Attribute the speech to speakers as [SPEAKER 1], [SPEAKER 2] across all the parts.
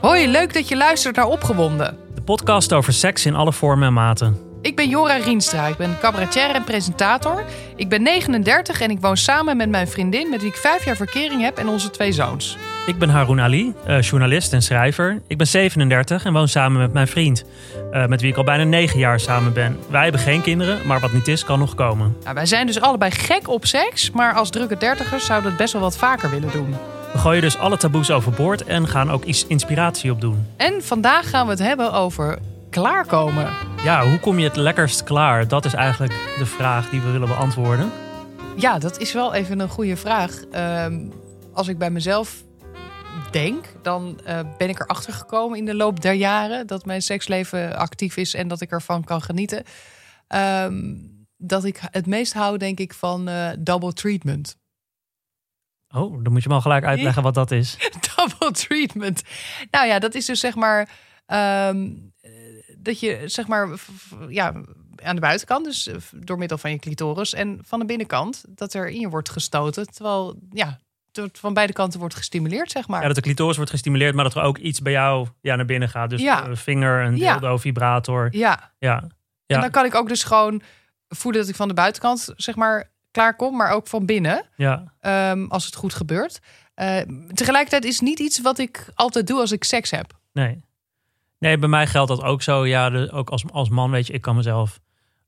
[SPEAKER 1] Hoi, leuk dat je luistert naar Opgewonden.
[SPEAKER 2] De podcast over seks in alle vormen en maten.
[SPEAKER 1] Ik ben Jora Rienstra, ik ben cabaretier en presentator. Ik ben 39 en ik woon samen met mijn vriendin met wie ik vijf jaar verkering heb en onze twee zoons.
[SPEAKER 2] Ik ben Haroun Ali, eh, journalist en schrijver. Ik ben 37 en woon samen met mijn vriend, eh, met wie ik al bijna 9 jaar samen ben. Wij hebben geen kinderen, maar wat niet is, kan nog komen.
[SPEAKER 1] Nou, wij zijn dus allebei gek op seks, maar als drukke dertigers zouden we het best wel wat vaker willen doen.
[SPEAKER 2] We gooien dus alle taboes overboord en gaan ook iets inspiratie opdoen.
[SPEAKER 1] En vandaag gaan we het hebben over klaarkomen.
[SPEAKER 2] Ja, hoe kom je het lekkerst klaar? Dat is eigenlijk de vraag die we willen beantwoorden.
[SPEAKER 1] Ja, dat is wel even een goede vraag. Ehm, als ik bij mezelf denk, dan eh, ben ik erachter gekomen in de loop der jaren dat mijn seksleven actief is en dat ik ervan kan genieten. Ehm, dat ik het meest hou, denk ik, van eh, double treatment.
[SPEAKER 2] Oh, dan moet je me al gelijk uitleggen wat dat is.
[SPEAKER 1] double treatment. Nou ja, dat is dus zeg maar ehm, dat je zeg maar ja aan de buitenkant, dus eh, door middel van je clitoris en van de binnenkant dat er in je wordt gestoten, terwijl ja het van beide kanten wordt gestimuleerd, zeg maar.
[SPEAKER 2] Ja, dat de clitoris wordt gestimuleerd, maar dat er ook iets bij jou ja, naar binnen gaat. Dus
[SPEAKER 1] Ja.
[SPEAKER 2] een vinger, een
[SPEAKER 1] Ja.
[SPEAKER 2] dildo, vibrator.
[SPEAKER 1] Ja.
[SPEAKER 2] Ja. Ja.
[SPEAKER 1] En dan kan ik ook dus gewoon voelen dat ik van de buitenkant zeg maar klaar kom, maar ook van binnen,
[SPEAKER 2] Ja.
[SPEAKER 1] ehm, als het goed gebeurt. Eh, tegelijkertijd is het niet iets wat ik altijd doe als ik seks heb.
[SPEAKER 2] Nee. Nee, bij mij geldt dat ook zo. Ja, de, ook als, als man weet je, ik kan mezelf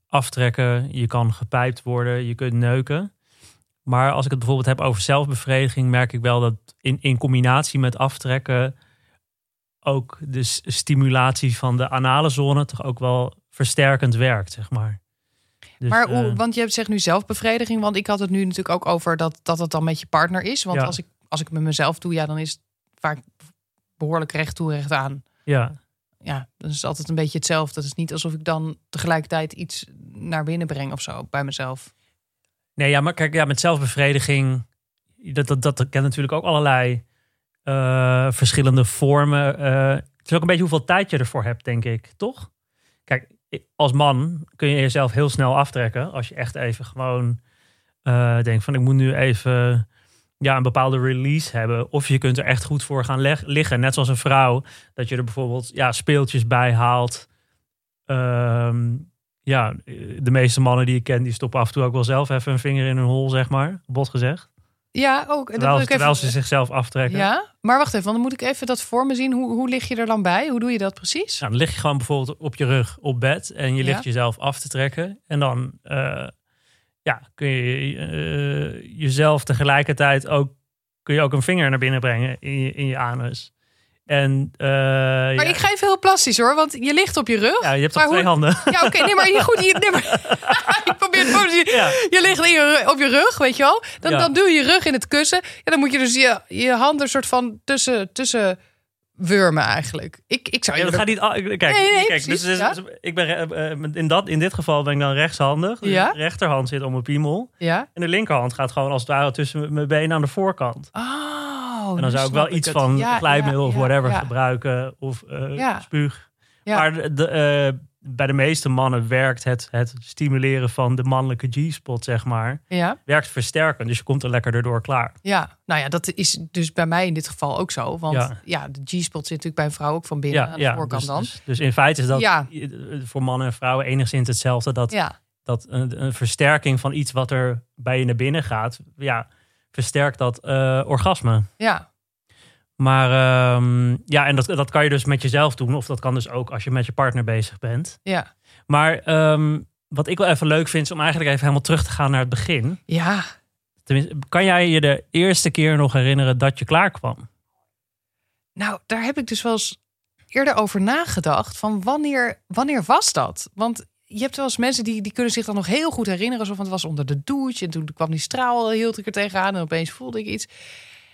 [SPEAKER 2] aftrekken. Je kan gepijpt worden, je kunt neuken. Maar als ik het bijvoorbeeld heb over zelfbevrediging, merk ik wel dat in, in combinatie met aftrekken ook de stimulatie van de anale zone toch ook wel versterkend werkt, zeg maar. Dus,
[SPEAKER 1] maar hoe,
[SPEAKER 2] eh,
[SPEAKER 1] want je zegt nu zelfbevrediging, want ik had het nu natuurlijk ook over dat, dat het dan met je partner is. Want
[SPEAKER 2] Ja.
[SPEAKER 1] als, ik, als ik het met mezelf doe, ja, dan is het vaak behoorlijk recht toe, recht aan.
[SPEAKER 2] ja,
[SPEAKER 1] Ja, dan is het altijd een beetje hetzelfde. Het is niet alsof ik dan tegelijkertijd iets naar binnen breng of zo bij mezelf.
[SPEAKER 2] Nee, ja, maar kijk, ja, met zelfbevrediging, dat, dat, dat kent natuurlijk ook allerlei eh, verschillende vormen. Eh, het is ook een beetje hoeveel tijd je ervoor hebt, denk ik, toch? Kijk, als man kun je jezelf heel snel aftrekken als je echt even gewoon eh, denkt van ik moet nu even ja, een bepaalde release hebben. Of je kunt er echt goed voor gaan liggen. Net zoals een vrouw, dat je er bijvoorbeeld ja, speeltjes bij haalt. Ehm, ja, de meeste mannen die ik ken, die stoppen af en toe ook wel zelf even een vinger in hun hol, zeg maar. Bot gezegd.
[SPEAKER 1] Ja, ook. Dat
[SPEAKER 2] Terwijl,
[SPEAKER 1] ik
[SPEAKER 2] terwijl
[SPEAKER 1] even-
[SPEAKER 2] ze zichzelf aftrekken.
[SPEAKER 1] Ja, maar wacht even, want dan moet ik even dat voor me zien. Hoe, hoe lig je er dan bij? Hoe doe je dat precies?
[SPEAKER 2] Nou, dan lig je gewoon bijvoorbeeld op je rug op bed en je
[SPEAKER 1] Ja.
[SPEAKER 2] ligt jezelf af te trekken. En dan eh, ja, kun je eh, jezelf tegelijkertijd ook, kun je ook een vinger naar binnen brengen in je, in je anus. En eh,
[SPEAKER 1] Maar
[SPEAKER 2] ja,
[SPEAKER 1] ik ga even heel plastisch hoor, want je ligt op je rug.
[SPEAKER 2] ja, je hebt toch twee
[SPEAKER 1] hoe-
[SPEAKER 2] handen?
[SPEAKER 1] Ja, oké, nee, maar je- goed, je, nee, maar, ik probeer het.
[SPEAKER 2] Ja.
[SPEAKER 1] Je ligt in je, op je rug, weet je wel. Dan,
[SPEAKER 2] Ja.
[SPEAKER 1] dan duw je je rug in het kussen. Ja, dan moet je dus je, je handen soort van tussen, tussen wurmen eigenlijk. Ik, ik zou
[SPEAKER 2] Ja,
[SPEAKER 1] je
[SPEAKER 2] dat gaat niet. Kijk,
[SPEAKER 1] Nee, nee,
[SPEAKER 2] kijk
[SPEAKER 1] precies,
[SPEAKER 2] dus, dus- ik ben eh, eh, in, dat, in dit geval ben ik dan rechtshandig. Dus
[SPEAKER 1] Ja.
[SPEAKER 2] De rechterhand zit om mijn piemel.
[SPEAKER 1] Ja?
[SPEAKER 2] En de linkerhand gaat gewoon als het ware tussen mijn benen aan de voorkant.
[SPEAKER 1] Oh,
[SPEAKER 2] en dan zou ik wel iets van
[SPEAKER 1] Ja,
[SPEAKER 2] glijmiddel
[SPEAKER 1] ja,
[SPEAKER 2] of whatever
[SPEAKER 1] ja.
[SPEAKER 2] gebruiken. Of eh spuug. Maar de, eh, bij de meeste mannen werkt het, het stimuleren van de mannelijke G-spot, zeg maar,
[SPEAKER 1] Ja,
[SPEAKER 2] werkt versterkend. Dus je komt er lekker erdoor klaar.
[SPEAKER 1] ja, nou ja, dat is dus bij mij in dit geval ook zo. Want ja, de G-spot zit natuurlijk bij een vrouw ook van binnen aan de voorkant
[SPEAKER 2] dus,
[SPEAKER 1] dan.
[SPEAKER 2] Dus, dus in feite is dat eh, voor mannen en vrouwen enigszins hetzelfde. Dat, dat een, een versterking van iets wat er bij je naar binnen gaat, ja, versterkt dat eh, orgasme.
[SPEAKER 1] ja,
[SPEAKER 2] Maar ehm, ja, en dat, dat kan je dus met jezelf doen. Of dat kan dus ook als je met je partner bezig bent.
[SPEAKER 1] ja.
[SPEAKER 2] Maar ehm, wat ik wel even leuk vind, is om eigenlijk even helemaal terug te gaan naar het begin.
[SPEAKER 1] Ja,
[SPEAKER 2] Tenminste, kan jij je de eerste keer nog herinneren dat je klaar kwam?
[SPEAKER 1] Nou, daar heb ik dus wel eens eerder over nagedacht. Van wanneer, wanneer was dat? Want je hebt wel eens mensen die, die kunnen zich dan nog heel goed herinneren. Alsof het was onder de douche. En toen kwam die straal, hield ik er tegenaan. En opeens voelde ik iets.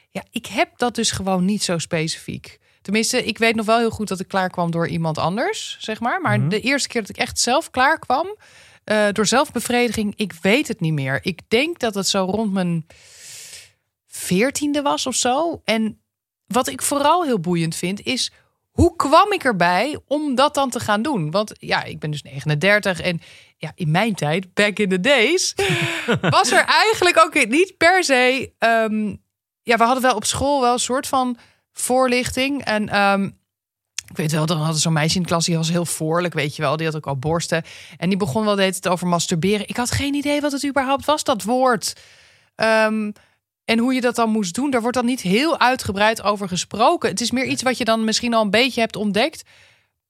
[SPEAKER 1] Ja, ik heb dat dus gewoon niet zo specifiek. Tenminste, ik weet nog wel heel goed dat ik klaar kwam door iemand anders, zeg maar. Maar
[SPEAKER 2] Mhm.
[SPEAKER 1] de eerste keer dat ik echt zelf klaar kwam, eh, door zelfbevrediging, ik weet het niet meer. Ik denk dat het zo rond mijn veertiende was of zo. En wat ik vooral heel boeiend vind, is hoe kwam ik erbij om dat dan te gaan doen? Want ja, ik ben dus 39 en ja, in mijn tijd, back in the days, was er eigenlijk ook niet per se. ehm, ja, we hadden wel op school wel een soort van voorlichting. En ehm, Ik weet wel, dan hadden zo'n meisje in de klas, die was heel voorlijk, weet je wel. Die had ook al borsten. En die begon wel de hele tijd over masturberen. Ik had geen idee wat het überhaupt was, dat woord. Ehm, en hoe je dat dan moest doen, daar wordt dan niet heel uitgebreid over gesproken. Het is meer iets wat je dan misschien al een beetje hebt ontdekt.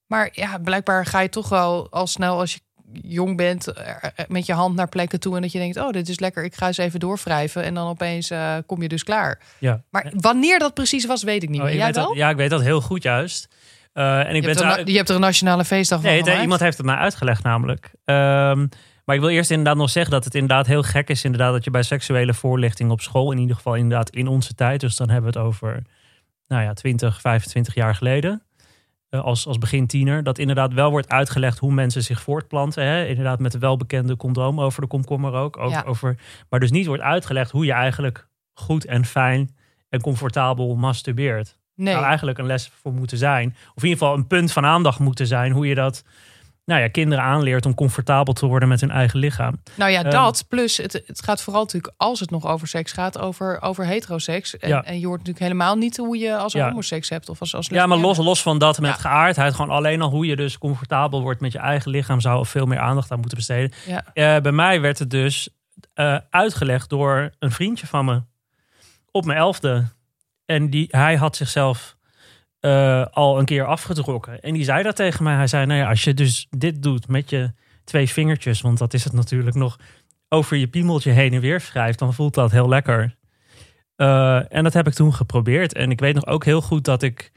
[SPEAKER 1] Maar ja, blijkbaar ga je toch wel al snel als je jong bent eh, eh, met je hand naar plekken toe en dat je denkt, oh, dit is lekker, ik ga eens even doorwrijven en dan opeens eh, kom je dus klaar.
[SPEAKER 2] Ja.
[SPEAKER 1] Maar wanneer dat precies was, weet ik niet
[SPEAKER 2] Oh, je
[SPEAKER 1] Jij
[SPEAKER 2] weet dat-
[SPEAKER 1] wel?
[SPEAKER 2] ja, ik weet dat heel goed juist. En ik
[SPEAKER 1] je,
[SPEAKER 2] ben
[SPEAKER 1] hebt er, na- je hebt er een nationale feestdag van
[SPEAKER 2] Nee,
[SPEAKER 1] gemaakt.
[SPEAKER 2] iemand heeft het mij uitgelegd namelijk. Ehm, maar ik wil eerst inderdaad nog zeggen dat het inderdaad heel gek is inderdaad dat je bij seksuele voorlichting op school, in ieder geval inderdaad in onze tijd, dus dan hebben we het over nou ja, 20, 25 jaar geleden, eh, als, als begin tiener, dat inderdaad wel wordt uitgelegd hoe mensen zich voortplanten. Hè? Inderdaad met de welbekende condoom over de komkommer ook.
[SPEAKER 1] Ja.
[SPEAKER 2] over, maar dus niet wordt uitgelegd hoe je eigenlijk goed en fijn en comfortabel masturbeert
[SPEAKER 1] nee.
[SPEAKER 2] zou eigenlijk een les voor moeten zijn. Of in ieder geval een punt van aandacht moeten zijn. Hoe je dat nou ja, kinderen aanleert om comfortabel te worden met hun eigen lichaam.
[SPEAKER 1] Nou ja,
[SPEAKER 2] Ehm,
[SPEAKER 1] dat. Plus, het, het gaat vooral natuurlijk, als het nog over seks gaat, over, over heteroseks. En,
[SPEAKER 2] Ja.
[SPEAKER 1] en je hoort natuurlijk helemaal niet hoe je als
[SPEAKER 2] Ja.
[SPEAKER 1] homoseks hebt. Of als, als
[SPEAKER 2] Ja, maar los, los van dat met
[SPEAKER 1] Ja.
[SPEAKER 2] geaardheid. Gewoon alleen al hoe je dus comfortabel wordt met je eigen lichaam. Zou veel meer aandacht aan moeten besteden. Eh, bij mij werd het dus eh, uitgelegd door een vriendje van me. Op mijn elfde. En die, hij had zichzelf eh, al een keer afgetrokken. En die zei dat tegen mij. Hij zei, nou ja, als je dus dit doet met je twee vingertjes... want dat is het natuurlijk nog... over je piemeltje heen en weer wrijft... dan voelt dat heel lekker. Eh, en dat heb ik toen geprobeerd. En ik weet nog ook heel goed dat ik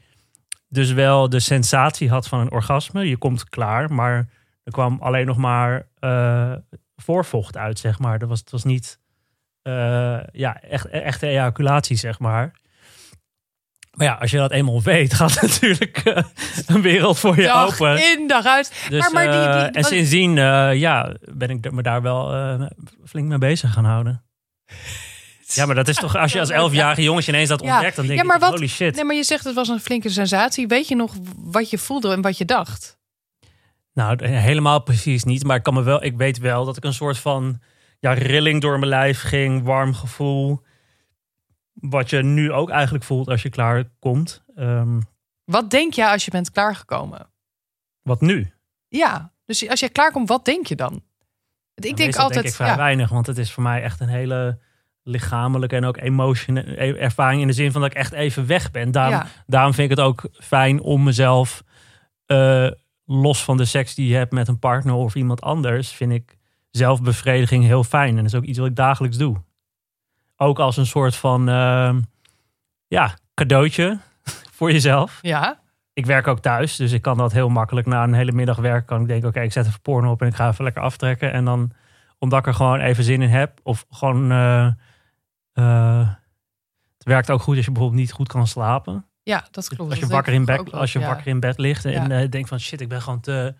[SPEAKER 2] dus wel de sensatie had van een orgasme. Je komt klaar, maar er kwam alleen nog maar eh, voorvocht uit, zeg maar. Dat was, het was niet ja, echt, echte ejaculatie, zeg maar. Maar ja, als je dat eenmaal weet, gaat natuurlijk eh, een wereld voor je
[SPEAKER 1] Dag
[SPEAKER 2] open.
[SPEAKER 1] in, dag uit.
[SPEAKER 2] Dus,
[SPEAKER 1] maar, maar die, die,
[SPEAKER 2] eh, en sindsdien eh, ja, ben ik me daar wel flink mee bezig gaan houden. Ja, maar dat is toch als je als elfjarige jongetje ineens dat
[SPEAKER 1] Ja.
[SPEAKER 2] ontdekt, dan denk
[SPEAKER 1] Ja, maar
[SPEAKER 2] je
[SPEAKER 1] wat-
[SPEAKER 2] holy shit.
[SPEAKER 1] Nee, maar je zegt het was een flinke sensatie. Weet je nog wat je voelde en wat je dacht?
[SPEAKER 2] Nou, helemaal precies niet. Maar ik, kan me wel, ik weet wel dat ik een soort van ja, rilling door mijn lijf ging. Warm gevoel. Wat je nu ook eigenlijk voelt als je klaar komt. Ehm,
[SPEAKER 1] Wat denk je als je bent klaargekomen?
[SPEAKER 2] wat nu?
[SPEAKER 1] Ja, dus als jij klaarkomt, wat denk je dan? Ik
[SPEAKER 2] Nou,
[SPEAKER 1] denk altijd,
[SPEAKER 2] denk ik vrij
[SPEAKER 1] ja,
[SPEAKER 2] weinig. Want het is voor mij echt een hele lichamelijke en ook emotionele ervaring. In de zin van dat ik echt even weg ben. Daarom,
[SPEAKER 1] ja,
[SPEAKER 2] daarom vind ik het ook fijn om mezelf... eh, los van de seks die je hebt met een partner of iemand anders... vind ik zelfbevrediging heel fijn. En dat is ook iets wat ik dagelijks doe. Ook als een soort van eh, ja, cadeautje voor jezelf.
[SPEAKER 1] ja.
[SPEAKER 2] Ik werk ook thuis, dus ik kan dat heel makkelijk na een hele middag werken. Kan ik denken, oké, ik zet even porno op en ik ga even lekker aftrekken. En dan, omdat ik er gewoon even zin in heb, of gewoon... eh, eh, het werkt ook goed als je bijvoorbeeld niet goed kan slapen.
[SPEAKER 1] ja, dat klopt.
[SPEAKER 2] Als je,
[SPEAKER 1] Dat
[SPEAKER 2] wakker
[SPEAKER 1] denk
[SPEAKER 2] in, bed, als je
[SPEAKER 1] ja.
[SPEAKER 2] wakker in bed ligt en
[SPEAKER 1] Ja.
[SPEAKER 2] eh, denkt van shit, ik ben gewoon te,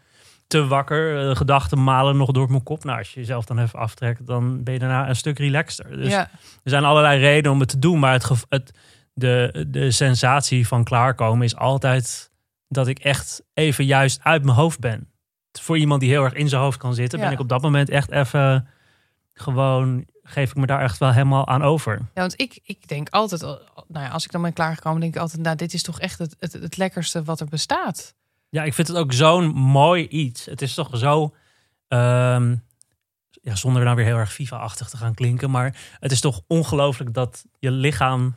[SPEAKER 2] te wakker. Eh, gedachten malen nog door mijn kop. Nou, als je jezelf dan even aftrekt, dan ben je daarna een stuk relaxter. Dus
[SPEAKER 1] ja.
[SPEAKER 2] er zijn allerlei redenen om het te doen. Maar het, het, de, de sensatie van klaarkomen is altijd dat ik echt even juist uit mijn hoofd ben. Voor iemand die heel erg in zijn hoofd kan zitten, ben ik op dat moment echt even gewoon, geef ik me daar echt wel helemaal aan over.
[SPEAKER 1] Ja, want ik, ik denk altijd, al- nou ja, als ik dan ben klaargekomen, denk ik altijd, nou, dit is toch echt het, het, het lekkerste wat er bestaat.
[SPEAKER 2] Ja, ik vind het ook zo'n mooi iets. Het is toch zo, ehm, ja, zonder er nou weer heel erg FIFA-achtig te gaan klinken, maar het is toch ongelooflijk dat je lichaam,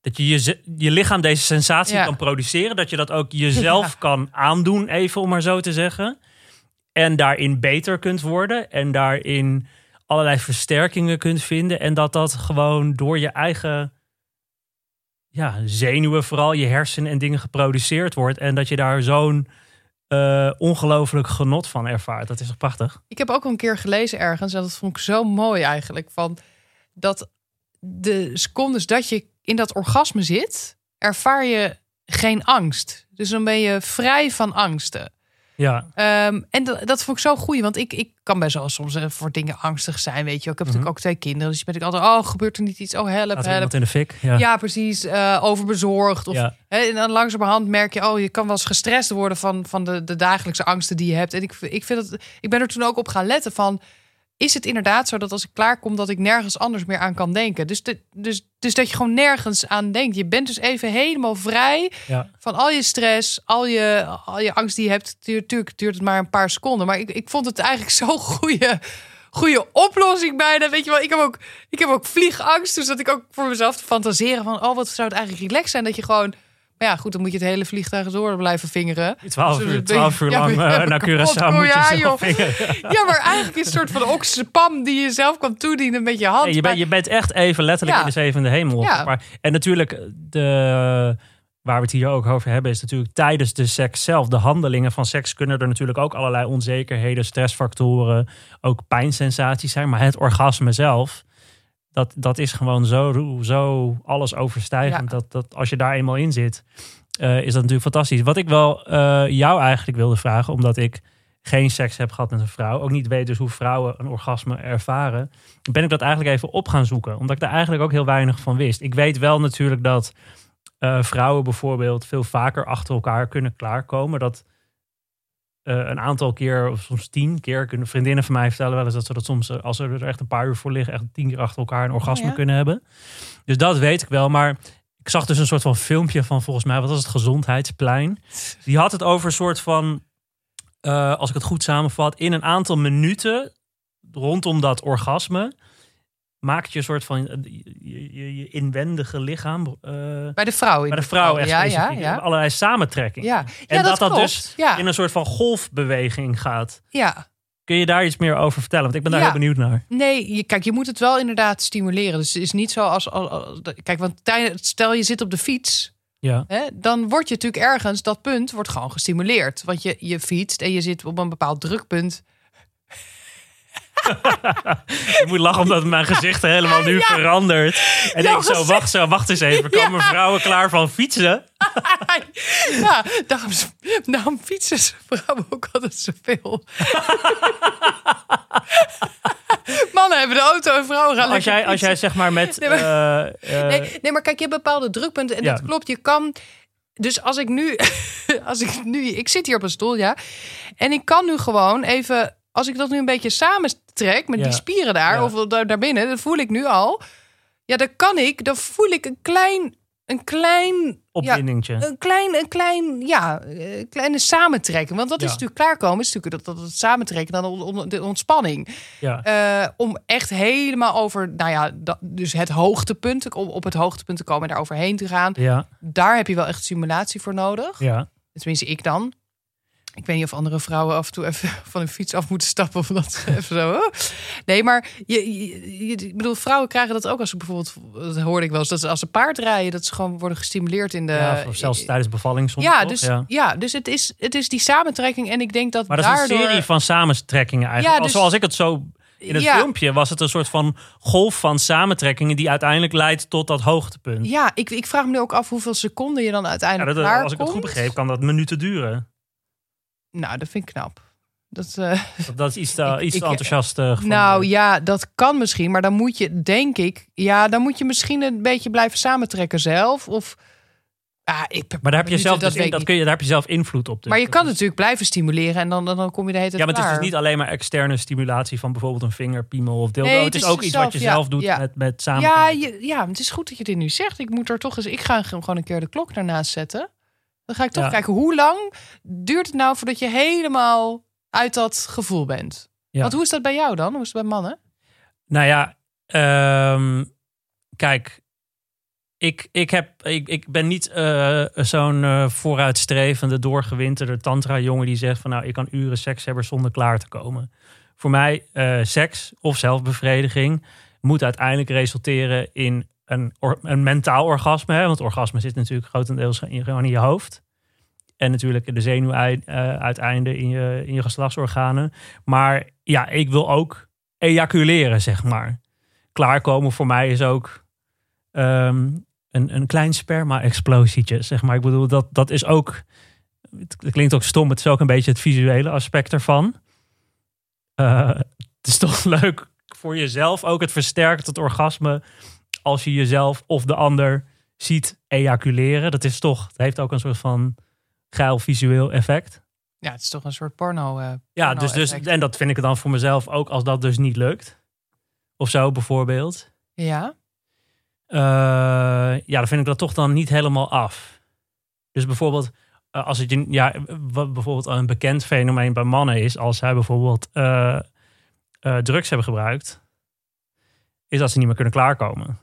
[SPEAKER 2] dat je je, je lichaam deze sensatie
[SPEAKER 1] Ja.
[SPEAKER 2] kan produceren, dat je dat ook jezelf
[SPEAKER 1] Ja.
[SPEAKER 2] kan aandoen, even om maar zo te zeggen, en daarin beter kunt worden en daarin allerlei versterkingen kunt vinden en dat dat gewoon door je eigen ja, zenuwen, vooral je hersenen en dingen geproduceerd wordt. En dat je daar zo'n eh, ongelooflijk genot van ervaart. Dat is toch prachtig?
[SPEAKER 1] Ik heb ook een keer gelezen ergens, en dat vond ik zo mooi eigenlijk, van dat de secondes dat je in dat orgasme zit, ervaar je geen angst. Dus dan ben je vrij van angsten.
[SPEAKER 2] Ja,
[SPEAKER 1] Ehm, en dat, dat vond ik zo goed, want ik, ik kan best wel soms eh, voor dingen angstig zijn, weet je. wel. Ik heb
[SPEAKER 2] Mhm.
[SPEAKER 1] natuurlijk ook twee kinderen, dus ben ik altijd, oh, gebeurt er niet iets? Oh, help,
[SPEAKER 2] laat
[SPEAKER 1] help.
[SPEAKER 2] in de fik. Ja,
[SPEAKER 1] Ja, precies. eh, overbezorgd. Of,
[SPEAKER 2] Ja.
[SPEAKER 1] en dan langzamerhand merk je, oh, je kan wel eens gestrest worden van, van de, de dagelijkse angsten die je hebt. En ik, ik, vind het, ik ben er toen ook op gaan letten van, is het inderdaad zo dat als ik klaarkom, dat ik nergens anders meer aan kan denken. Dus, de, dus, dus dat je gewoon nergens aan denkt. Je bent dus even helemaal vrij
[SPEAKER 2] Ja.
[SPEAKER 1] van al je stress, al je, al je angst die je hebt. Natuurlijk duurt het maar een paar seconden. Maar ik, ik vond het eigenlijk zo'n goede, goede oplossing bijna. Weet je wel, ik heb, ook, ik heb ook vliegangst. Dus dat ik ook voor mezelf te fantaseren van... oh, wat zou het eigenlijk relaxed zijn dat je gewoon... Maar ja, goed, dan moet je het hele vliegtuig door blijven vingeren.
[SPEAKER 2] 12
[SPEAKER 1] Dus
[SPEAKER 2] uur, 12 uur lang eh, naar Curaçao moet je
[SPEAKER 1] ja,
[SPEAKER 2] vingeren.
[SPEAKER 1] Ja, maar eigenlijk is het soort van oxypam die je zelf kan toedienen met je hand.
[SPEAKER 2] Nee, je, bent, je bent echt even letterlijk
[SPEAKER 1] Ja.
[SPEAKER 2] in de zevende hemel.
[SPEAKER 1] Ja.
[SPEAKER 2] Maar, en natuurlijk, de, waar we het hier ook over hebben, is natuurlijk tijdens de seks zelf. De handelingen van seks kunnen er natuurlijk ook allerlei onzekerheden, stressfactoren, ook pijnsensaties zijn. Maar het orgasme zelf, dat, dat is gewoon zo, zo alles overstijgend.
[SPEAKER 1] Ja.
[SPEAKER 2] Dat, dat als je daar eenmaal in zit, eh, is dat natuurlijk fantastisch. Wat ik wel eh, jou eigenlijk wilde vragen, omdat ik geen seks heb gehad met een vrouw, ook niet weet dus hoe vrouwen een orgasme ervaren, ben ik dat eigenlijk even op gaan zoeken. Omdat ik daar eigenlijk ook heel weinig van wist. Ik weet wel natuurlijk dat eh, vrouwen bijvoorbeeld veel vaker achter elkaar kunnen klaarkomen. Dat eh, een aantal keer, of soms tien keer, kunnen vriendinnen van mij vertellen wel eens dat ze dat soms, eh, als ze er echt een paar uur voor liggen, echt tien keer achter elkaar een orgasme
[SPEAKER 1] ja?
[SPEAKER 2] kunnen hebben. Dus dat weet ik wel. Maar ik zag dus een soort van filmpje van volgens mij, wat was het, Gezondheidsplein. Die had het over een soort van, eh, als ik het goed samenvat, in een aantal minuten rondom dat orgasme maakt je een soort van eh, je, je, je inwendige lichaam eh,
[SPEAKER 1] bij de vrouw.
[SPEAKER 2] bij de vrouw echt
[SPEAKER 1] ja, ja, ja.
[SPEAKER 2] allerlei samentrekking.
[SPEAKER 1] Ja,
[SPEAKER 2] En dat dat dus in een soort van golfbeweging gaat.
[SPEAKER 1] ja.
[SPEAKER 2] Kun je daar iets meer over vertellen? Want ik ben daar heel benieuwd naar.
[SPEAKER 1] Nee, je, kijk, je moet het wel inderdaad stimuleren. Dus het is niet zo als... als, als- kijk, want stel je zit op de fiets...
[SPEAKER 2] Ja.
[SPEAKER 1] Hè, dan word je natuurlijk ergens, dat punt wordt gewoon gestimuleerd. Want je, je fietst en je zit op een bepaald drukpunt.
[SPEAKER 2] Ik moet lachen omdat mijn gezicht helemaal nu verandert. En
[SPEAKER 1] Jouw
[SPEAKER 2] ik zo,
[SPEAKER 1] gezicht-
[SPEAKER 2] wacht, zo, wacht eens even. Komen vrouwen klaar van fietsen?
[SPEAKER 1] ja, daarom, daarom fietsen vrouwen ook altijd zoveel. Mannen hebben de auto en vrouwen gaan
[SPEAKER 2] Als jij, als jij zeg maar met...
[SPEAKER 1] Nee, maar-
[SPEAKER 2] eh, eh,
[SPEAKER 1] Nee, nee, maar kijk, je hebt bepaalde drukpunten. En
[SPEAKER 2] Ja.
[SPEAKER 1] dat klopt, je kan... Dus als ik nu... Als ik nu... Ik zit hier op een stoel, ja. En ik kan nu gewoon even... Als ik dat nu een beetje samentrek met
[SPEAKER 2] Ja.
[SPEAKER 1] die spieren daar...
[SPEAKER 2] Ja.
[SPEAKER 1] Of daar, daarbinnen, dat voel ik nu al. Ja, dan kan ik... Dan voel ik een klein... Een klein... Ja, een klein, een klein, ja, een kleine samentrekking. Want dat is natuurlijk klaarkomen. Is natuurlijk dat, dat het samentrekken, dan on- on- de ontspanning.
[SPEAKER 2] ja.
[SPEAKER 1] Eh, om echt helemaal over, nou ja, dat, dus het hoogtepunt, om op het hoogtepunt te komen en daar overheen te gaan.
[SPEAKER 2] ja,
[SPEAKER 1] Daar heb je wel echt stimulatie voor nodig.
[SPEAKER 2] ja.
[SPEAKER 1] Tenminste, ik dan. Ik weet niet of andere vrouwen af en toe even van hun fiets af moeten stappen. Of dat even zo. oh. Nee, maar je, je, je- ik bedoel, vrouwen krijgen dat ook als ze bijvoorbeeld, dat hoorde ik wel eens, dat ze als ze paard rijden, dat ze gewoon worden gestimuleerd in de.
[SPEAKER 2] ja of zelfs tijdens bevalling soms
[SPEAKER 1] ja,
[SPEAKER 2] toch?
[SPEAKER 1] dus,
[SPEAKER 2] Ja.
[SPEAKER 1] ja. dus het is, het is die samentrekking. En ik denk dat
[SPEAKER 2] Maar dat is een serie van samentrekkingen eigenlijk.
[SPEAKER 1] Ja, dus-
[SPEAKER 2] Zoals ik het zo... In het
[SPEAKER 1] Ja.
[SPEAKER 2] filmpje was het een soort van golf van samentrekkingen... die uiteindelijk leidt tot dat hoogtepunt.
[SPEAKER 1] Ja, ik, ik vraag me nu ook af hoeveel seconden je dan
[SPEAKER 2] Ja,
[SPEAKER 1] uiteindelijk
[SPEAKER 2] dat,
[SPEAKER 1] klaar
[SPEAKER 2] als ik het goed begreep, kan dat minuten duren.
[SPEAKER 1] Nou, dat vind ik knap. Dat, eh,
[SPEAKER 2] Dat, is iets te,
[SPEAKER 1] Ik-
[SPEAKER 2] iets
[SPEAKER 1] ik-
[SPEAKER 2] enthousiast eh,
[SPEAKER 1] nou ja, dat kan misschien. Maar dan moet je, denk ik... Ja, dan moet je misschien een beetje blijven samentrekken zelf. Of... Ah, ik,
[SPEAKER 2] Maar daar heb, je zelf,
[SPEAKER 1] dat
[SPEAKER 2] dus in- dat kun je, daar heb je zelf invloed op. dus.
[SPEAKER 1] Maar je kan natuurlijk blijven stimuleren. En dan, dan, dan kom je de hele tijd
[SPEAKER 2] Ja, maar het is dus niet alleen maar externe stimulatie... van bijvoorbeeld een vinger, piemel of dildo.
[SPEAKER 1] Nee,
[SPEAKER 2] het is
[SPEAKER 1] het is
[SPEAKER 2] ook iets
[SPEAKER 1] zelf,
[SPEAKER 2] wat je
[SPEAKER 1] ja,
[SPEAKER 2] zelf doet
[SPEAKER 1] ja.
[SPEAKER 2] met, met samen.
[SPEAKER 1] Ja, je, ja, het is goed dat je dit nu zegt. Ik moet er toch eens. Ik ga gewoon een keer de klok daarnaast zetten. Dan ga ik toch
[SPEAKER 2] Ja.
[SPEAKER 1] kijken hoe lang duurt het nou voordat je helemaal uit dat gevoel bent.
[SPEAKER 2] Ja.
[SPEAKER 1] Want hoe is dat bij jou dan? Hoe is het bij mannen?
[SPEAKER 2] Nou ja, ehm, kijk, ik, ik, heb, ik, ik ben niet eh, zo'n eh, vooruitstrevende, doorgewinterde tantra-jongen die zegt van nou, ik kan uren seks hebben zonder klaar te komen. Voor mij, eh, seks of zelfbevrediging moet uiteindelijk resulteren in een, een mentaal orgasme. Hè? Want orgasme zit natuurlijk grotendeels in, gewoon in je hoofd. En natuurlijk de zenuwuiteinden in je, in je geslachtsorganen. Maar ja, ik wil ook ejaculeren, zeg maar. Klaarkomen voor mij is ook ehm, een, een klein sperma-explosietje, zeg maar. Ik bedoel, dat, dat is ook... Het klinkt ook stom, het is ook een beetje het visuele aspect ervan. Eh, het is toch leuk voor jezelf ook. Het versterkt het orgasme als je jezelf of de ander ziet ejaculeren. Dat is toch, het heeft ook een soort van geil visueel effect.
[SPEAKER 1] Ja, het is toch een soort porno. eh,
[SPEAKER 2] Ja, dus, dus, en dat vind ik dan voor mezelf ook als dat dus niet lukt. Of zo bijvoorbeeld.
[SPEAKER 1] Ja.
[SPEAKER 2] Eh, ja, dan vind ik dat toch dan niet helemaal af. Dus bijvoorbeeld, eh, als het ja, wat bijvoorbeeld een bekend fenomeen bij mannen is, als zij bijvoorbeeld drugs hebben gebruikt, is dat ze niet meer kunnen klaarkomen.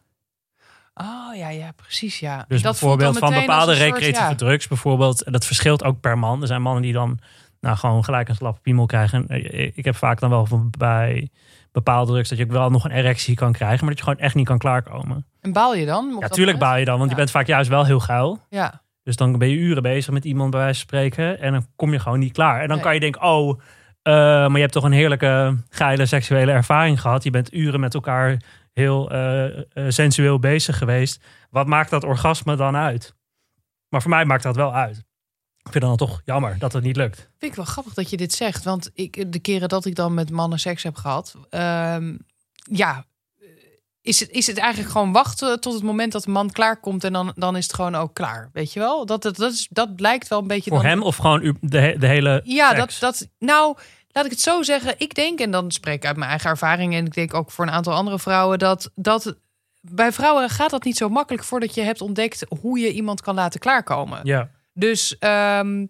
[SPEAKER 1] Oh ja, ja, precies. Ja.
[SPEAKER 2] Dus
[SPEAKER 1] dat
[SPEAKER 2] bijvoorbeeld van bepaalde
[SPEAKER 1] soort,
[SPEAKER 2] recreatieve
[SPEAKER 1] ja.
[SPEAKER 2] drugs, bijvoorbeeld, en dat verschilt ook per man. Er zijn mannen die dan nou, gewoon gelijk een slap piemel krijgen. Eh, Ik heb vaak dan wel van bij bepaalde drugs dat je ook wel nog een erectie kan krijgen, maar dat je gewoon echt niet kan klaarkomen.
[SPEAKER 1] En baal je dan? Op
[SPEAKER 2] Ja, tuurlijk baal je dan, want
[SPEAKER 1] Ja.
[SPEAKER 2] je bent vaak juist wel heel geil.
[SPEAKER 1] Ja.
[SPEAKER 2] Dus dan ben je uren bezig met iemand bij wijze van spreken. En dan kom je gewoon niet klaar. En dan
[SPEAKER 1] Nee.
[SPEAKER 2] kan je denken, oh, eh, maar je hebt toch een heerlijke, geile seksuele ervaring gehad. Je bent uren met elkaar heel eh, eh, sensueel bezig geweest. Wat maakt dat orgasme dan uit? Maar voor mij maakt dat wel uit. Ik vind het dan toch jammer dat het niet lukt.
[SPEAKER 1] Vind ik wel grappig dat je dit zegt. Want ik, de keren dat ik dan met mannen seks heb gehad. ehm, ja, is het, is het eigenlijk gewoon wachten tot het moment dat de man klaarkomt. En dan, dan is het gewoon ook klaar. Weet je wel? Dat, dat, dat, is, dat blijkt wel een beetje.
[SPEAKER 2] Voor
[SPEAKER 1] dan,
[SPEAKER 2] hem of gewoon de, he- de hele
[SPEAKER 1] Ja, dat, dat. Nou, laat ik het zo zeggen. Ik denk, en dan spreek ik uit mijn eigen ervaring. En ik denk ook voor een aantal andere vrouwen. Dat, dat bij vrouwen gaat dat niet zo makkelijk voordat je hebt ontdekt hoe je iemand kan laten klaarkomen.
[SPEAKER 2] Ja,
[SPEAKER 1] Dus ehm,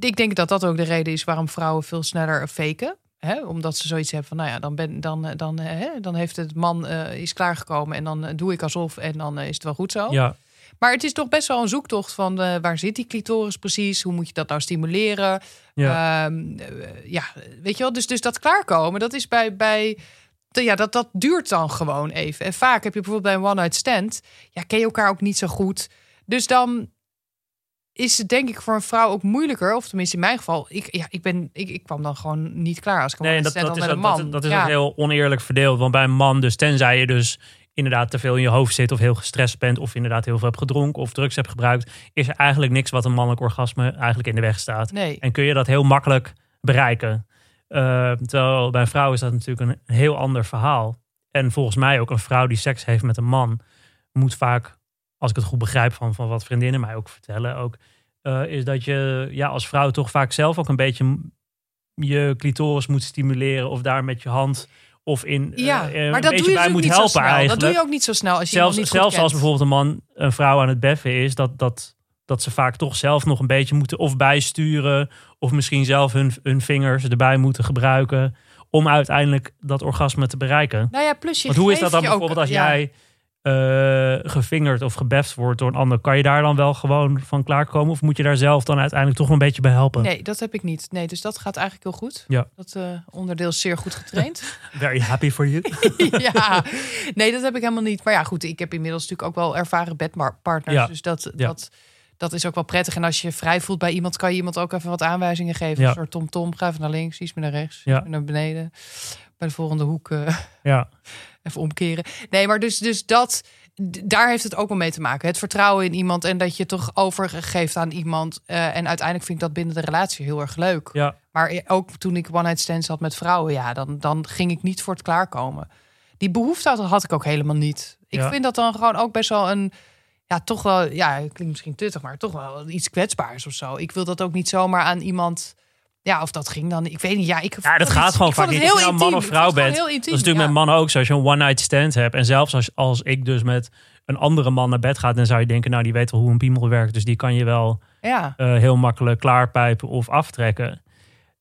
[SPEAKER 1] ik denk dat dat ook de reden is waarom vrouwen veel sneller faken. Hè? Omdat ze zoiets hebben van, nou ja, dan, ben, dan, dan, eh, hè, dan heeft het man eh, is klaargekomen en dan eh, doe ik alsof en dan is het wel goed zo.
[SPEAKER 2] ja.
[SPEAKER 1] Maar het is toch best wel een zoektocht van waar zit die clitoris precies? Hoe moet je dat nou stimuleren?
[SPEAKER 2] Ja.
[SPEAKER 1] Ehm, eh, ja, weet je wel. Dus, dus dat klaarkomen, dat is bij, bij ja, dat, dat duurt dan gewoon even. En vaak heb je bijvoorbeeld bij een one-night stand, ja, ken je elkaar ook niet zo goed. Dus dan is het denk ik voor een vrouw ook moeilijker, of tenminste in mijn geval, ik, ja, ik, ben, ik, ik kwam dan gewoon niet klaar als ik een
[SPEAKER 2] Nee, dat,
[SPEAKER 1] stand
[SPEAKER 2] dat, is,
[SPEAKER 1] met een
[SPEAKER 2] dat,
[SPEAKER 1] man.
[SPEAKER 2] dat is
[SPEAKER 1] ja.
[SPEAKER 2] ook heel oneerlijk verdeeld. Want bij een man, dus tenzij je dus inderdaad te veel in je hoofd zit of heel gestrest bent of inderdaad heel veel hebt gedronken of drugs hebt gebruikt, is er eigenlijk niks wat een mannelijk orgasme eigenlijk in de weg staat.
[SPEAKER 1] Nee,
[SPEAKER 2] En kun je dat heel makkelijk bereiken. Eh, terwijl bij een vrouw is dat natuurlijk een heel ander verhaal. En volgens mij ook een vrouw die seks heeft met een man moet vaak, als ik het goed begrijp van, van wat vriendinnen mij ook vertellen, ook, eh, is dat je ja, als vrouw toch vaak zelf ook een beetje je clitoris moet stimuleren of daar met je hand of in
[SPEAKER 1] ja,
[SPEAKER 2] eh,
[SPEAKER 1] maar dat doe je
[SPEAKER 2] bij
[SPEAKER 1] dus ook
[SPEAKER 2] moet
[SPEAKER 1] niet
[SPEAKER 2] helpen
[SPEAKER 1] zo snel.
[SPEAKER 2] eigenlijk.
[SPEAKER 1] Dat doe je ook niet zo snel als je
[SPEAKER 2] zelfs
[SPEAKER 1] niet
[SPEAKER 2] zelfs als bijvoorbeeld een man een vrouw aan het beffen is, dat, dat, dat ze vaak toch zelf nog een beetje moeten of bijsturen of misschien zelf hun, hun vingers erbij moeten gebruiken om uiteindelijk dat orgasme te bereiken.
[SPEAKER 1] Nou ja, plus je
[SPEAKER 2] Want hoe is dat dan
[SPEAKER 1] ook-
[SPEAKER 2] bijvoorbeeld als
[SPEAKER 1] ja.
[SPEAKER 2] jij eh, gevingerd of gebeft wordt door een ander? Kan je daar dan wel gewoon van klaarkomen of moet je daar zelf dan uiteindelijk toch een beetje bij helpen?
[SPEAKER 1] Nee, dat heb ik niet. Nee, dus dat gaat eigenlijk heel goed.
[SPEAKER 2] Ja.
[SPEAKER 1] Dat eh, onderdeel is zeer goed getraind.
[SPEAKER 2] Very happy for you.
[SPEAKER 1] ja, nee, dat heb ik helemaal niet. Maar ja, goed, ik heb inmiddels natuurlijk ook wel ervaren bedpartners.
[SPEAKER 2] Ja.
[SPEAKER 1] Dus dat,
[SPEAKER 2] Ja.
[SPEAKER 1] dat, dat is ook wel prettig. En als je je vrij voelt bij iemand, kan je iemand ook even wat aanwijzingen geven.
[SPEAKER 2] Ja.
[SPEAKER 1] Een soort tom-tom, ga even naar links, iets meer naar rechts,
[SPEAKER 2] Ja.
[SPEAKER 1] naar beneden. Bij de volgende hoek eh,
[SPEAKER 2] ja,
[SPEAKER 1] even omkeren. Nee, maar dus, dus dat, daar heeft het ook wel mee te maken. Het vertrouwen in iemand en dat je toch overgeeft aan iemand. Eh, en uiteindelijk vind ik dat binnen de relatie heel erg leuk.
[SPEAKER 2] ja,
[SPEAKER 1] Maar ook toen ik one-night stands had met vrouwen, ja, dan, dan ging ik niet voor het klaarkomen. Die behoefte had, had ik ook helemaal niet. Ik
[SPEAKER 2] Ja.
[SPEAKER 1] vind dat dan gewoon ook best wel een, ja, toch wel, ja, klinkt misschien tuttig, maar toch wel iets kwetsbaars of zo. Ik wil dat ook niet zomaar aan iemand, ja, of dat ging dan, ik weet niet, ja, ik.
[SPEAKER 2] Ja, dat gaat
[SPEAKER 1] het-
[SPEAKER 2] gewoon vaak niet.
[SPEAKER 1] Heel
[SPEAKER 2] je nou man of vrouw bent. Dat is natuurlijk
[SPEAKER 1] ja.
[SPEAKER 2] met mannen ook zo. Als je een one-night stand hebt. En zelfs als, als ik dus met een andere man naar bed ga, dan zou je denken, nou, die weet wel hoe een piemel werkt. Dus die kan je wel
[SPEAKER 1] Ja,
[SPEAKER 2] eh, heel makkelijk klaarpijpen of aftrekken.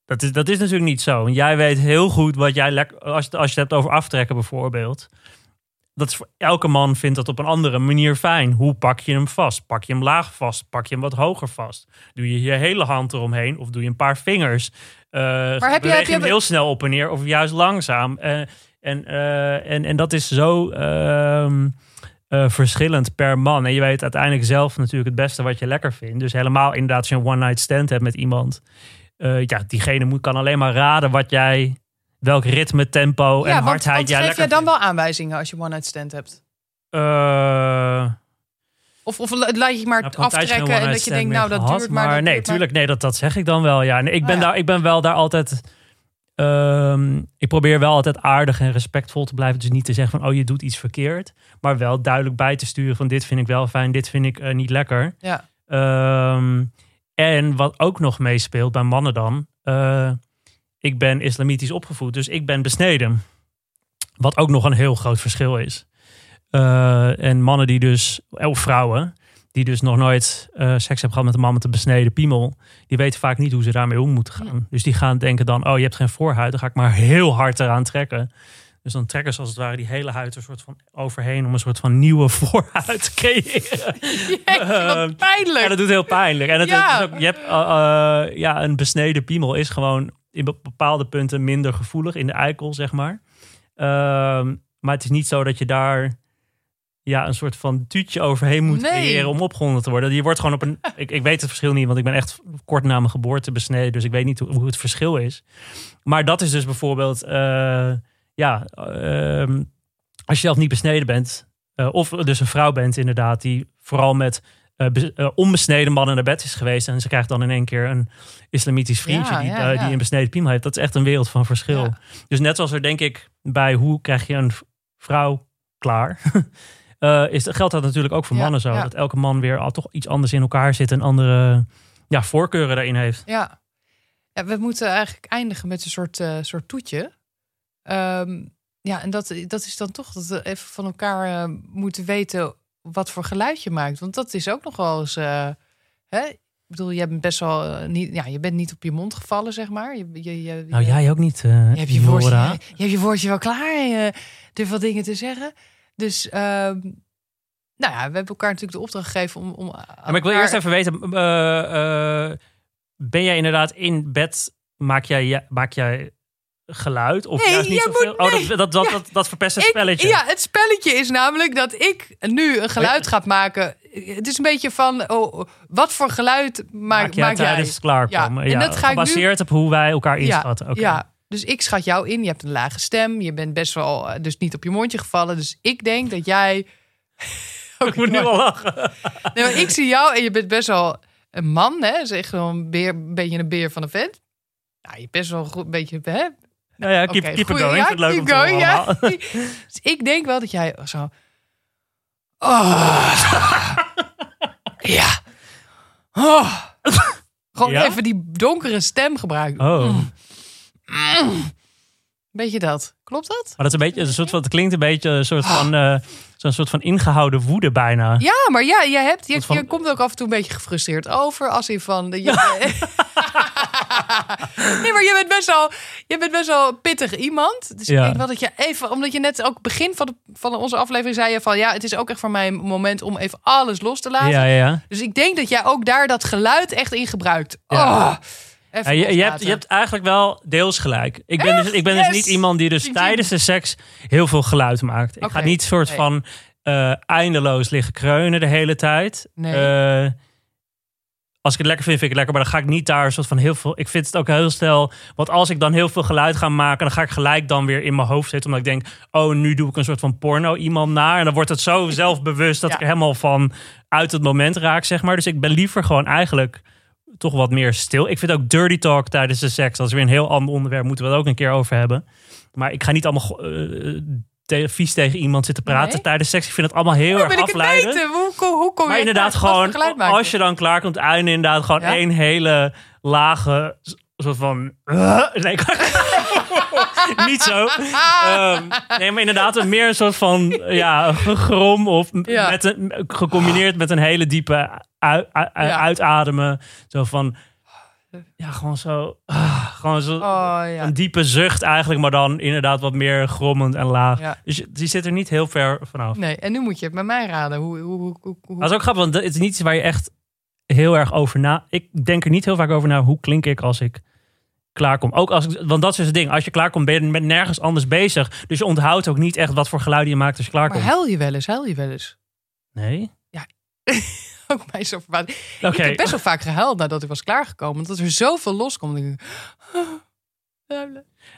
[SPEAKER 2] Dat is, dat is natuurlijk niet zo. Want jij weet heel goed wat jij lekker. Als, als je het hebt over aftrekken bijvoorbeeld. Dat is voor elke man vindt dat op een andere manier fijn. Hoe pak je hem vast? Pak je hem laag vast? Pak je hem wat hoger vast? Doe je je hele hand eromheen of doe je een paar vingers? Eh
[SPEAKER 1] heb je- heb je-
[SPEAKER 2] hem heel snel op en neer of juist langzaam? Eh, en, eh, en, en dat is zo ehm, eh, verschillend per man. En je weet uiteindelijk zelf natuurlijk het beste wat je lekker vindt. Dus helemaal inderdaad als je een one-night stand hebt met iemand. ja, diegene moet, kan alleen maar raden wat jij... Welk ritme, tempo en
[SPEAKER 1] ja want,
[SPEAKER 2] hardheid
[SPEAKER 1] want
[SPEAKER 2] jij lekker
[SPEAKER 1] jij dan wel aanwijzingen als je one-night stand hebt?
[SPEAKER 2] Eh,
[SPEAKER 1] Of, of la- laat je maar
[SPEAKER 2] Nou,
[SPEAKER 1] aftrekken en dat je denkt, nou, dat
[SPEAKER 2] gehad,
[SPEAKER 1] duurt maar. dat
[SPEAKER 2] nee,
[SPEAKER 1] duurt maar.
[SPEAKER 2] tuurlijk, nee, dat, dat zeg ik dan wel. Ja, ik ben,
[SPEAKER 1] Ah, ja.
[SPEAKER 2] daar, ik ben wel daar altijd. ehm, ik probeer wel altijd aardig en respectvol te blijven. Dus niet te zeggen van, oh, je doet iets verkeerd. Maar wel duidelijk bij te sturen van, dit vind ik wel fijn, dit vind ik eh, niet lekker.
[SPEAKER 1] Ja.
[SPEAKER 2] Ehm, en en wat ook nog meespeelt bij mannen dan. eh, ik ben islamitisch opgevoed, dus ik ben besneden. Wat ook nog een heel groot verschil is. Eh, en mannen die dus, of vrouwen, die dus nog nooit eh, seks hebben gehad met een man met een besneden piemel, die weten vaak niet hoe ze daarmee om moeten gaan. Dus die gaan denken dan, oh je hebt geen voorhuid, dan ga ik maar heel hard eraan trekken. Dus dan trekken ze als het ware die hele huid er soort van overheen om een soort van nieuwe voorhuid te creëren.
[SPEAKER 1] Jeetje,
[SPEAKER 2] Ehm,
[SPEAKER 1] pijnlijk.
[SPEAKER 2] Ja, dat doet heel pijnlijk. En het,
[SPEAKER 1] Ja.
[SPEAKER 2] het is ook, je hebt, eh, ja, een besneden piemel is gewoon in be- bepaalde punten minder gevoelig in de eikel, zeg maar. Ehm, maar het is niet zo dat je daar ja, een soort van tuutje overheen moet
[SPEAKER 1] Nee.
[SPEAKER 2] creëren om opgewonden te worden. Je wordt gewoon op een. Ik, ik weet het verschil niet, want ik ben echt kort na mijn geboorte besneden. Dus ik weet niet hoe, hoe het verschil is. Maar dat is dus bijvoorbeeld. eh, ja, ehm, als je zelf niet besneden bent. eh, of dus een vrouw bent, inderdaad, die vooral met eh, onbesneden mannen naar bed is geweest. En ze krijgt dan in één keer een islamitisch vriendje
[SPEAKER 1] Ja,
[SPEAKER 2] die,
[SPEAKER 1] ja,
[SPEAKER 2] eh,
[SPEAKER 1] ja.
[SPEAKER 2] die een besneden piemel heeft. Dat is echt een wereld van verschil. Dus net zoals er denk ik bij hoe krijg je een vrouw klaar. eh, is, geldt dat natuurlijk ook voor mannen zo. Dat elke man weer al toch iets anders in elkaar zit en andere ja, voorkeuren daarin heeft.
[SPEAKER 1] Ja. ja, we moeten eigenlijk eindigen met een soort, soort toetje. Ehm, ja, en dat, dat is dan toch dat we even van elkaar moeten weten wat voor geluid je maakt. Want dat is ook nog wel eens. eh, hè? Ik bedoel, je bent best wel eh, niet, ja, je bent niet op je mond gevallen, zeg maar. Je, je, je,
[SPEAKER 2] Nou,
[SPEAKER 1] je-
[SPEAKER 2] jij ook niet. eh
[SPEAKER 1] je hebt je, woordje, je hebt je woordje wel klaar. en Je durft wat dingen te zeggen. Dus, ehm, nou ja, we hebben elkaar natuurlijk de opdracht gegeven om. om
[SPEAKER 2] maar ik wil eerst even weten, ben jij inderdaad in bed, maak jij, maak jij geluid? Of
[SPEAKER 1] Nee,
[SPEAKER 2] juist niet zoveel?
[SPEAKER 1] moet-
[SPEAKER 2] oh,
[SPEAKER 1] nee.
[SPEAKER 2] dat, dat, dat,
[SPEAKER 1] Ja.
[SPEAKER 2] dat, dat verpest het
[SPEAKER 1] Ik-
[SPEAKER 2] spelletje.
[SPEAKER 1] Ja, het spelletje is namelijk dat ik nu een geluid ga maken. Het is een beetje van, oh, wat voor geluid maak,
[SPEAKER 2] maak jij tijdens het klaarkomen.
[SPEAKER 1] Ja, en dat ga nu-
[SPEAKER 2] gebaseerd op hoe wij elkaar inschatten. Oké.
[SPEAKER 1] ja, dus ik schat jou in. Je hebt een lage stem. Je bent best wel, eh, dus niet op je mondje gevallen. Dus ik denk dat jij...
[SPEAKER 2] Ik moet nu al lachen.
[SPEAKER 1] Nee, maar ik zie jou en je bent best wel een man, hè? Zeg gewoon een, beer, een beetje een beer van een vent. Ja, je bent best wel goed, een beetje, hè?
[SPEAKER 2] Nou ja, keep, keep it going.
[SPEAKER 1] ja,
[SPEAKER 2] het leuk
[SPEAKER 1] going, ja. Dus ik denk wel dat jij zo... Oh. ja. Oh. Gewoon
[SPEAKER 2] Ja?
[SPEAKER 1] even die donkere stem gebruiken.
[SPEAKER 2] Oh,
[SPEAKER 1] Beetje dat. Klopt dat?
[SPEAKER 2] maar dat is een beetje, een soort van, het klinkt een beetje een soort van, eh, zo'n soort van ingehouden woede bijna.
[SPEAKER 1] Ja, maar ja, je, hebt, je,
[SPEAKER 2] van-
[SPEAKER 1] je komt ook af en toe een beetje gefrustreerd over. Als in van... Je, nee, maar je bent, best wel, je bent best wel een pittig iemand. Dus
[SPEAKER 2] Ja.
[SPEAKER 1] ik denk wel dat je even... Omdat je net ook begin van, de, van onze aflevering zei je van... Ja, het is ook echt voor mij een moment om even alles los te laten.
[SPEAKER 2] Ja, ja, ja.
[SPEAKER 1] Dus ik denk dat jij ook daar dat geluid echt in gebruikt. Oh,
[SPEAKER 2] Ja, je, je, hebt, je hebt eigenlijk wel deels gelijk. Ik ben, dus, ik ben
[SPEAKER 1] Yes!
[SPEAKER 2] dus niet iemand die dus tijdens de seks heel veel geluid maakt. Ik ga niet soort
[SPEAKER 1] Nee.
[SPEAKER 2] van eh, eindeloos liggen kreunen de hele tijd.
[SPEAKER 1] Nee.
[SPEAKER 2] Eh, als ik het lekker vind, vind ik het lekker. Maar dan ga ik niet daar soort van heel veel... Ik vind het ook heel snel... Want als ik dan heel veel geluid ga maken... dan ga ik gelijk dan weer in mijn hoofd zitten. Omdat ik denk... Oh, nu doe ik een soort van porno iemand naar. En dan wordt het zo zelfbewust... dat
[SPEAKER 1] Ja.
[SPEAKER 2] ik er helemaal van uit het moment raak, zeg maar. Dus ik ben liever gewoon eigenlijk toch wat meer stil. Ik vind ook dirty talk tijdens de seks. Dat is weer een heel ander onderwerp. Moeten we het ook een keer over hebben. Maar ik ga niet allemaal eh, te- vies tegen iemand zitten praten
[SPEAKER 1] Nee?
[SPEAKER 2] tijdens seks. Ik vind het allemaal heel erg
[SPEAKER 1] wil ik het
[SPEAKER 2] afleiden.
[SPEAKER 1] weten? Hoe, hoe, hoe kom je
[SPEAKER 2] inderdaad, gewoon als je dan klaar komt, einde inderdaad gewoon
[SPEAKER 1] Ja?
[SPEAKER 2] één hele lage soort van. nee, niet zo. Ehm, nee, maar inderdaad, een meer een soort van ja, gegrom of
[SPEAKER 1] Ja.
[SPEAKER 2] met een, gecombineerd met een hele diepe ui- ui-
[SPEAKER 1] Ja.
[SPEAKER 2] uitademen. Zo van. Ja, gewoon zo. ah, gewoon zo.
[SPEAKER 1] Oh ja.
[SPEAKER 2] Een diepe zucht eigenlijk, maar dan inderdaad wat meer grommend en laag.
[SPEAKER 1] ja.
[SPEAKER 2] Dus je- die zit er niet heel ver vanaf.
[SPEAKER 1] Nee, en nu moet je het met mij raden. Hoe, hoe, hoe, hoe,
[SPEAKER 2] Dat is ook grappig, want het is niet iets waar je echt heel erg over na... Ik denk er niet heel vaak over na, hoe klink ik als ik klaarkom. Ook als ik, want dat is dus het ding. Als je klaarkomt, ben je met nergens anders bezig. Dus je onthoudt ook niet echt wat voor geluiden je maakt als je
[SPEAKER 1] Maar
[SPEAKER 2] klaarkomt.
[SPEAKER 1] huil je wel eens? Huil je wel eens?
[SPEAKER 2] Nee?
[SPEAKER 1] Ook mij zo verbaasd. Ik heb best wel vaak gehuild nadat ik was klaargekomen. Omdat er zoveel loskomt. Ik.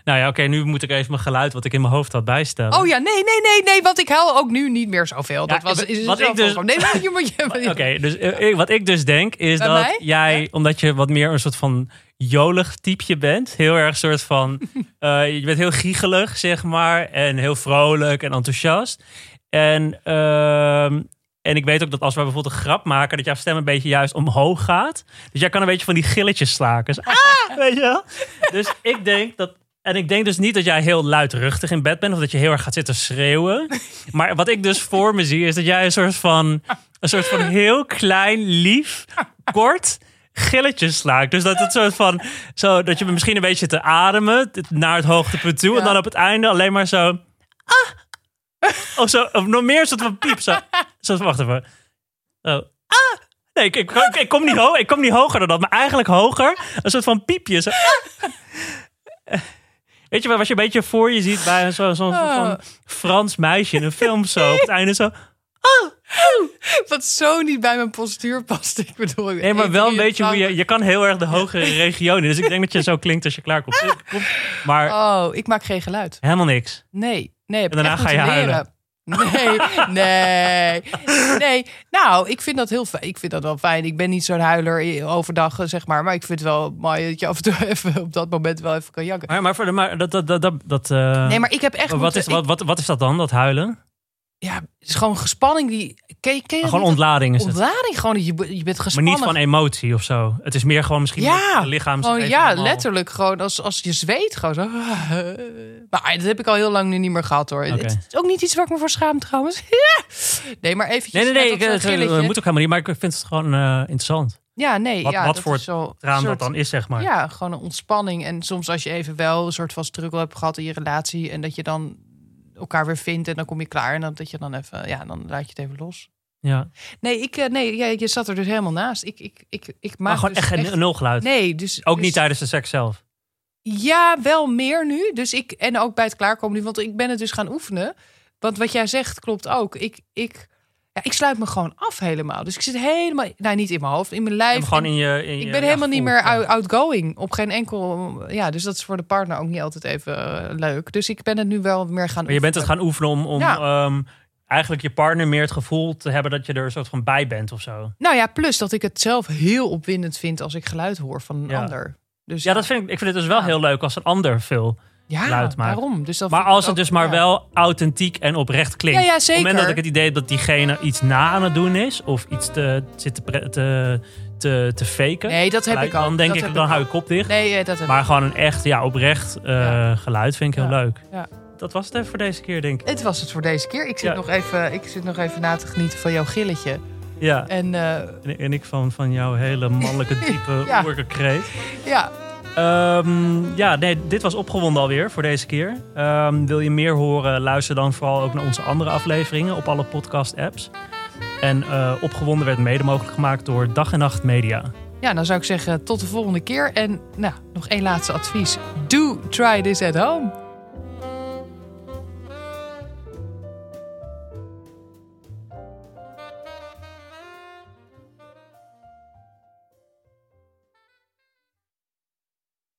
[SPEAKER 2] Nou ja, oké, nu moet ik even mijn geluid wat ik in mijn hoofd had bijstellen.
[SPEAKER 1] Oh ja, nee, nee, nee, nee. Want ik huil ook nu niet meer zoveel. Dat was,
[SPEAKER 2] wat
[SPEAKER 1] is
[SPEAKER 2] ik
[SPEAKER 1] zelf
[SPEAKER 2] dus-
[SPEAKER 1] Nee, maar je moet je...
[SPEAKER 2] Oké, dus eh, ik- wat ik dus denk is
[SPEAKER 1] Bij
[SPEAKER 2] dat
[SPEAKER 1] mij?
[SPEAKER 2] jij, omdat je wat meer een soort van jolig typeje bent, heel erg soort van, eh, je bent heel giegelig zeg maar en heel vrolijk en enthousiast. En, ehm, En ik weet ook dat als we bijvoorbeeld een grap maken, dat jouw stem een beetje juist omhoog gaat. Dus jij kan een beetje van die gilletjes slaken. Dus, ah, weet je wel? Dus ik denk dat. En ik denk dus niet dat jij heel luidruchtig in bed bent of dat je heel erg gaat zitten schreeuwen. Maar wat ik dus voor me zie is dat jij een soort van. Een soort van heel klein, lief, kort gilletjes slaakt. Dus dat het soort van. Zo, dat je misschien een beetje te ademen naar het hoogtepunt toe. En dan op het einde alleen maar zo. Ah! Of zo. Of nog meer soort van piep. Zo. zo wacht even. Zo. Ah! Nee, ik, ik, ik, ik kom niet ho ik kom niet hoger dan dat. Maar eigenlijk hoger. Een soort van piepje. Zo. Ah! Weet je wat je een beetje voor je ziet bij zo'n zo, zo,
[SPEAKER 1] Oh.
[SPEAKER 2] van Frans meisje in een film zo. Op het einde zo.
[SPEAKER 1] Wat zo niet bij mijn postuur past. Ik bedoel,
[SPEAKER 2] Nee, maar wel een beetje hoe je... Je kan heel erg de hogere regionen. Dus ik denk dat je zo klinkt als je klaar komt. Komt. Maar
[SPEAKER 1] Oh, ik maak geen geluid.
[SPEAKER 2] helemaal niks.
[SPEAKER 1] Nee, nee. Heb
[SPEAKER 2] En daarna ga je huilen.
[SPEAKER 1] Nee, nee, nee. Nou, ik vind dat heel fijn. Ik vind dat wel fijn. Ik ben niet zo'n huiler overdag, eh, zeg maar. Maar ik vind het wel mooi dat je af en toe even op dat moment wel even kan janken.
[SPEAKER 2] Maar, maar, voor de, maar dat... dat, dat, dat, eh,
[SPEAKER 1] Nee, maar ik heb echt
[SPEAKER 2] wat,
[SPEAKER 1] moeten-
[SPEAKER 2] is, wat, wat, wat is dat dan, dat huilen?
[SPEAKER 1] Ja, het is gewoon gespanning die... Ken, ken dat
[SPEAKER 2] Gewoon ontlading is het.
[SPEAKER 1] Ontlading, gewoon. Je, je bent
[SPEAKER 2] Maar
[SPEAKER 1] gespannen.
[SPEAKER 2] niet van emotie of zo. Het is meer gewoon misschien
[SPEAKER 1] Ja,
[SPEAKER 2] het lichaam. zich
[SPEAKER 1] Gewoon,
[SPEAKER 2] even
[SPEAKER 1] ja, letterlijk. Gewoon als, als je zweet. Gewoon zo. Maar dat heb ik al heel lang nu niet meer gehad hoor. Het is ook niet iets waar ik me voor schaam trouwens. nee, maar eventjes.
[SPEAKER 2] Nee, nee, nee. Ik, eh,
[SPEAKER 1] gilletje.
[SPEAKER 2] moet ook helemaal niet. Maar ik vind het gewoon eh, interessant.
[SPEAKER 1] Ja, nee.
[SPEAKER 2] Wat-
[SPEAKER 1] ja,
[SPEAKER 2] wat
[SPEAKER 1] dat
[SPEAKER 2] voor
[SPEAKER 1] is zo,
[SPEAKER 2] Raam dat dan is, zeg maar.
[SPEAKER 1] Ja, gewoon een ontspanning. En soms als je even wel een soort van struggle hebt gehad in je relatie. En dat je dan elkaar weer vindt. En dan kom je klaar. En dan, dat je dan even, ja, dan laat je het even los.
[SPEAKER 2] Ja.
[SPEAKER 1] Nee, ik, eh, nee ja, je zat er dus helemaal naast. Ik, ik, ik, ik maak
[SPEAKER 2] Maar gewoon
[SPEAKER 1] dus
[SPEAKER 2] echt geen nul geluid.
[SPEAKER 1] Nee, dus
[SPEAKER 2] Ook
[SPEAKER 1] dus-
[SPEAKER 2] niet tijdens de seks zelf.
[SPEAKER 1] Ja, wel meer nu. Dus ik, en ook bij het klaarkomen nu, want ik ben het dus gaan oefenen. Want wat jij zegt klopt ook. Ik, ik, ja, ik sluit me gewoon af helemaal. Dus ik zit helemaal, nou niet in mijn hoofd, in mijn lijf.
[SPEAKER 2] En gewoon
[SPEAKER 1] En
[SPEAKER 2] in je, in
[SPEAKER 1] ik ben
[SPEAKER 2] ja,
[SPEAKER 1] helemaal niet meer out- outgoing op geen enkel. Ja, dus dat is voor de partner ook niet altijd even eh, leuk. Dus ik ben het nu wel meer gaan.
[SPEAKER 2] Maar je bent het gaan oefenen om, om
[SPEAKER 1] Ja.
[SPEAKER 2] ehm, eigenlijk je partner meer het gevoel te hebben dat je er een soort van bij bent of zo.
[SPEAKER 1] Nou ja, plus dat ik het zelf heel opwindend vind als ik geluid hoor van een
[SPEAKER 2] Ja.
[SPEAKER 1] ander. Dus
[SPEAKER 2] Ja, dat vind ik, ik vind het dus wel heel leuk als een ander veel.
[SPEAKER 1] Ja,
[SPEAKER 2] maakt.
[SPEAKER 1] Waarom? Dus dat
[SPEAKER 2] Maar als het
[SPEAKER 1] ook-
[SPEAKER 2] dus maar
[SPEAKER 1] ja.
[SPEAKER 2] wel authentiek en oprecht klinkt.
[SPEAKER 1] Ja, ja,
[SPEAKER 2] Op het moment
[SPEAKER 1] zeker.
[SPEAKER 2] dat ik het idee heb dat diegene iets na aan het doen is, of iets te, zit te, te, te, te faken,
[SPEAKER 1] Nee, dat heb
[SPEAKER 2] geluid,
[SPEAKER 1] ik ook.
[SPEAKER 2] dan denk
[SPEAKER 1] Dat
[SPEAKER 2] ik, dan
[SPEAKER 1] ik
[SPEAKER 2] hou ik kop dicht.
[SPEAKER 1] Nee, eh, dat heb
[SPEAKER 2] Maar gewoon een echt, ja, oprecht eh, geluid vind ik heel leuk.
[SPEAKER 1] Ja.
[SPEAKER 2] Dat was het even voor deze keer, denk ik.
[SPEAKER 1] Het was het voor deze keer. Ik zit,
[SPEAKER 2] Ja.
[SPEAKER 1] nog, even, ik zit nog even na te genieten van jouw gilletje.
[SPEAKER 2] Ja.
[SPEAKER 1] En eh,
[SPEAKER 2] En, en ik van, van jouw hele mannelijke diepe
[SPEAKER 1] Ja.
[SPEAKER 2] oerkekreet.
[SPEAKER 1] ja,
[SPEAKER 2] Ehm, ja, nee, dit was opgewonden alweer voor deze keer. Ehm, wil je meer horen, luister dan vooral ook naar onze andere afleveringen op alle podcast-apps. En eh, opgewonden werd mede mogelijk gemaakt door Dag en Nacht Media.
[SPEAKER 1] ja, dan zou ik zeggen tot de volgende keer. En nou, nog één laatste advies. Do try this at home.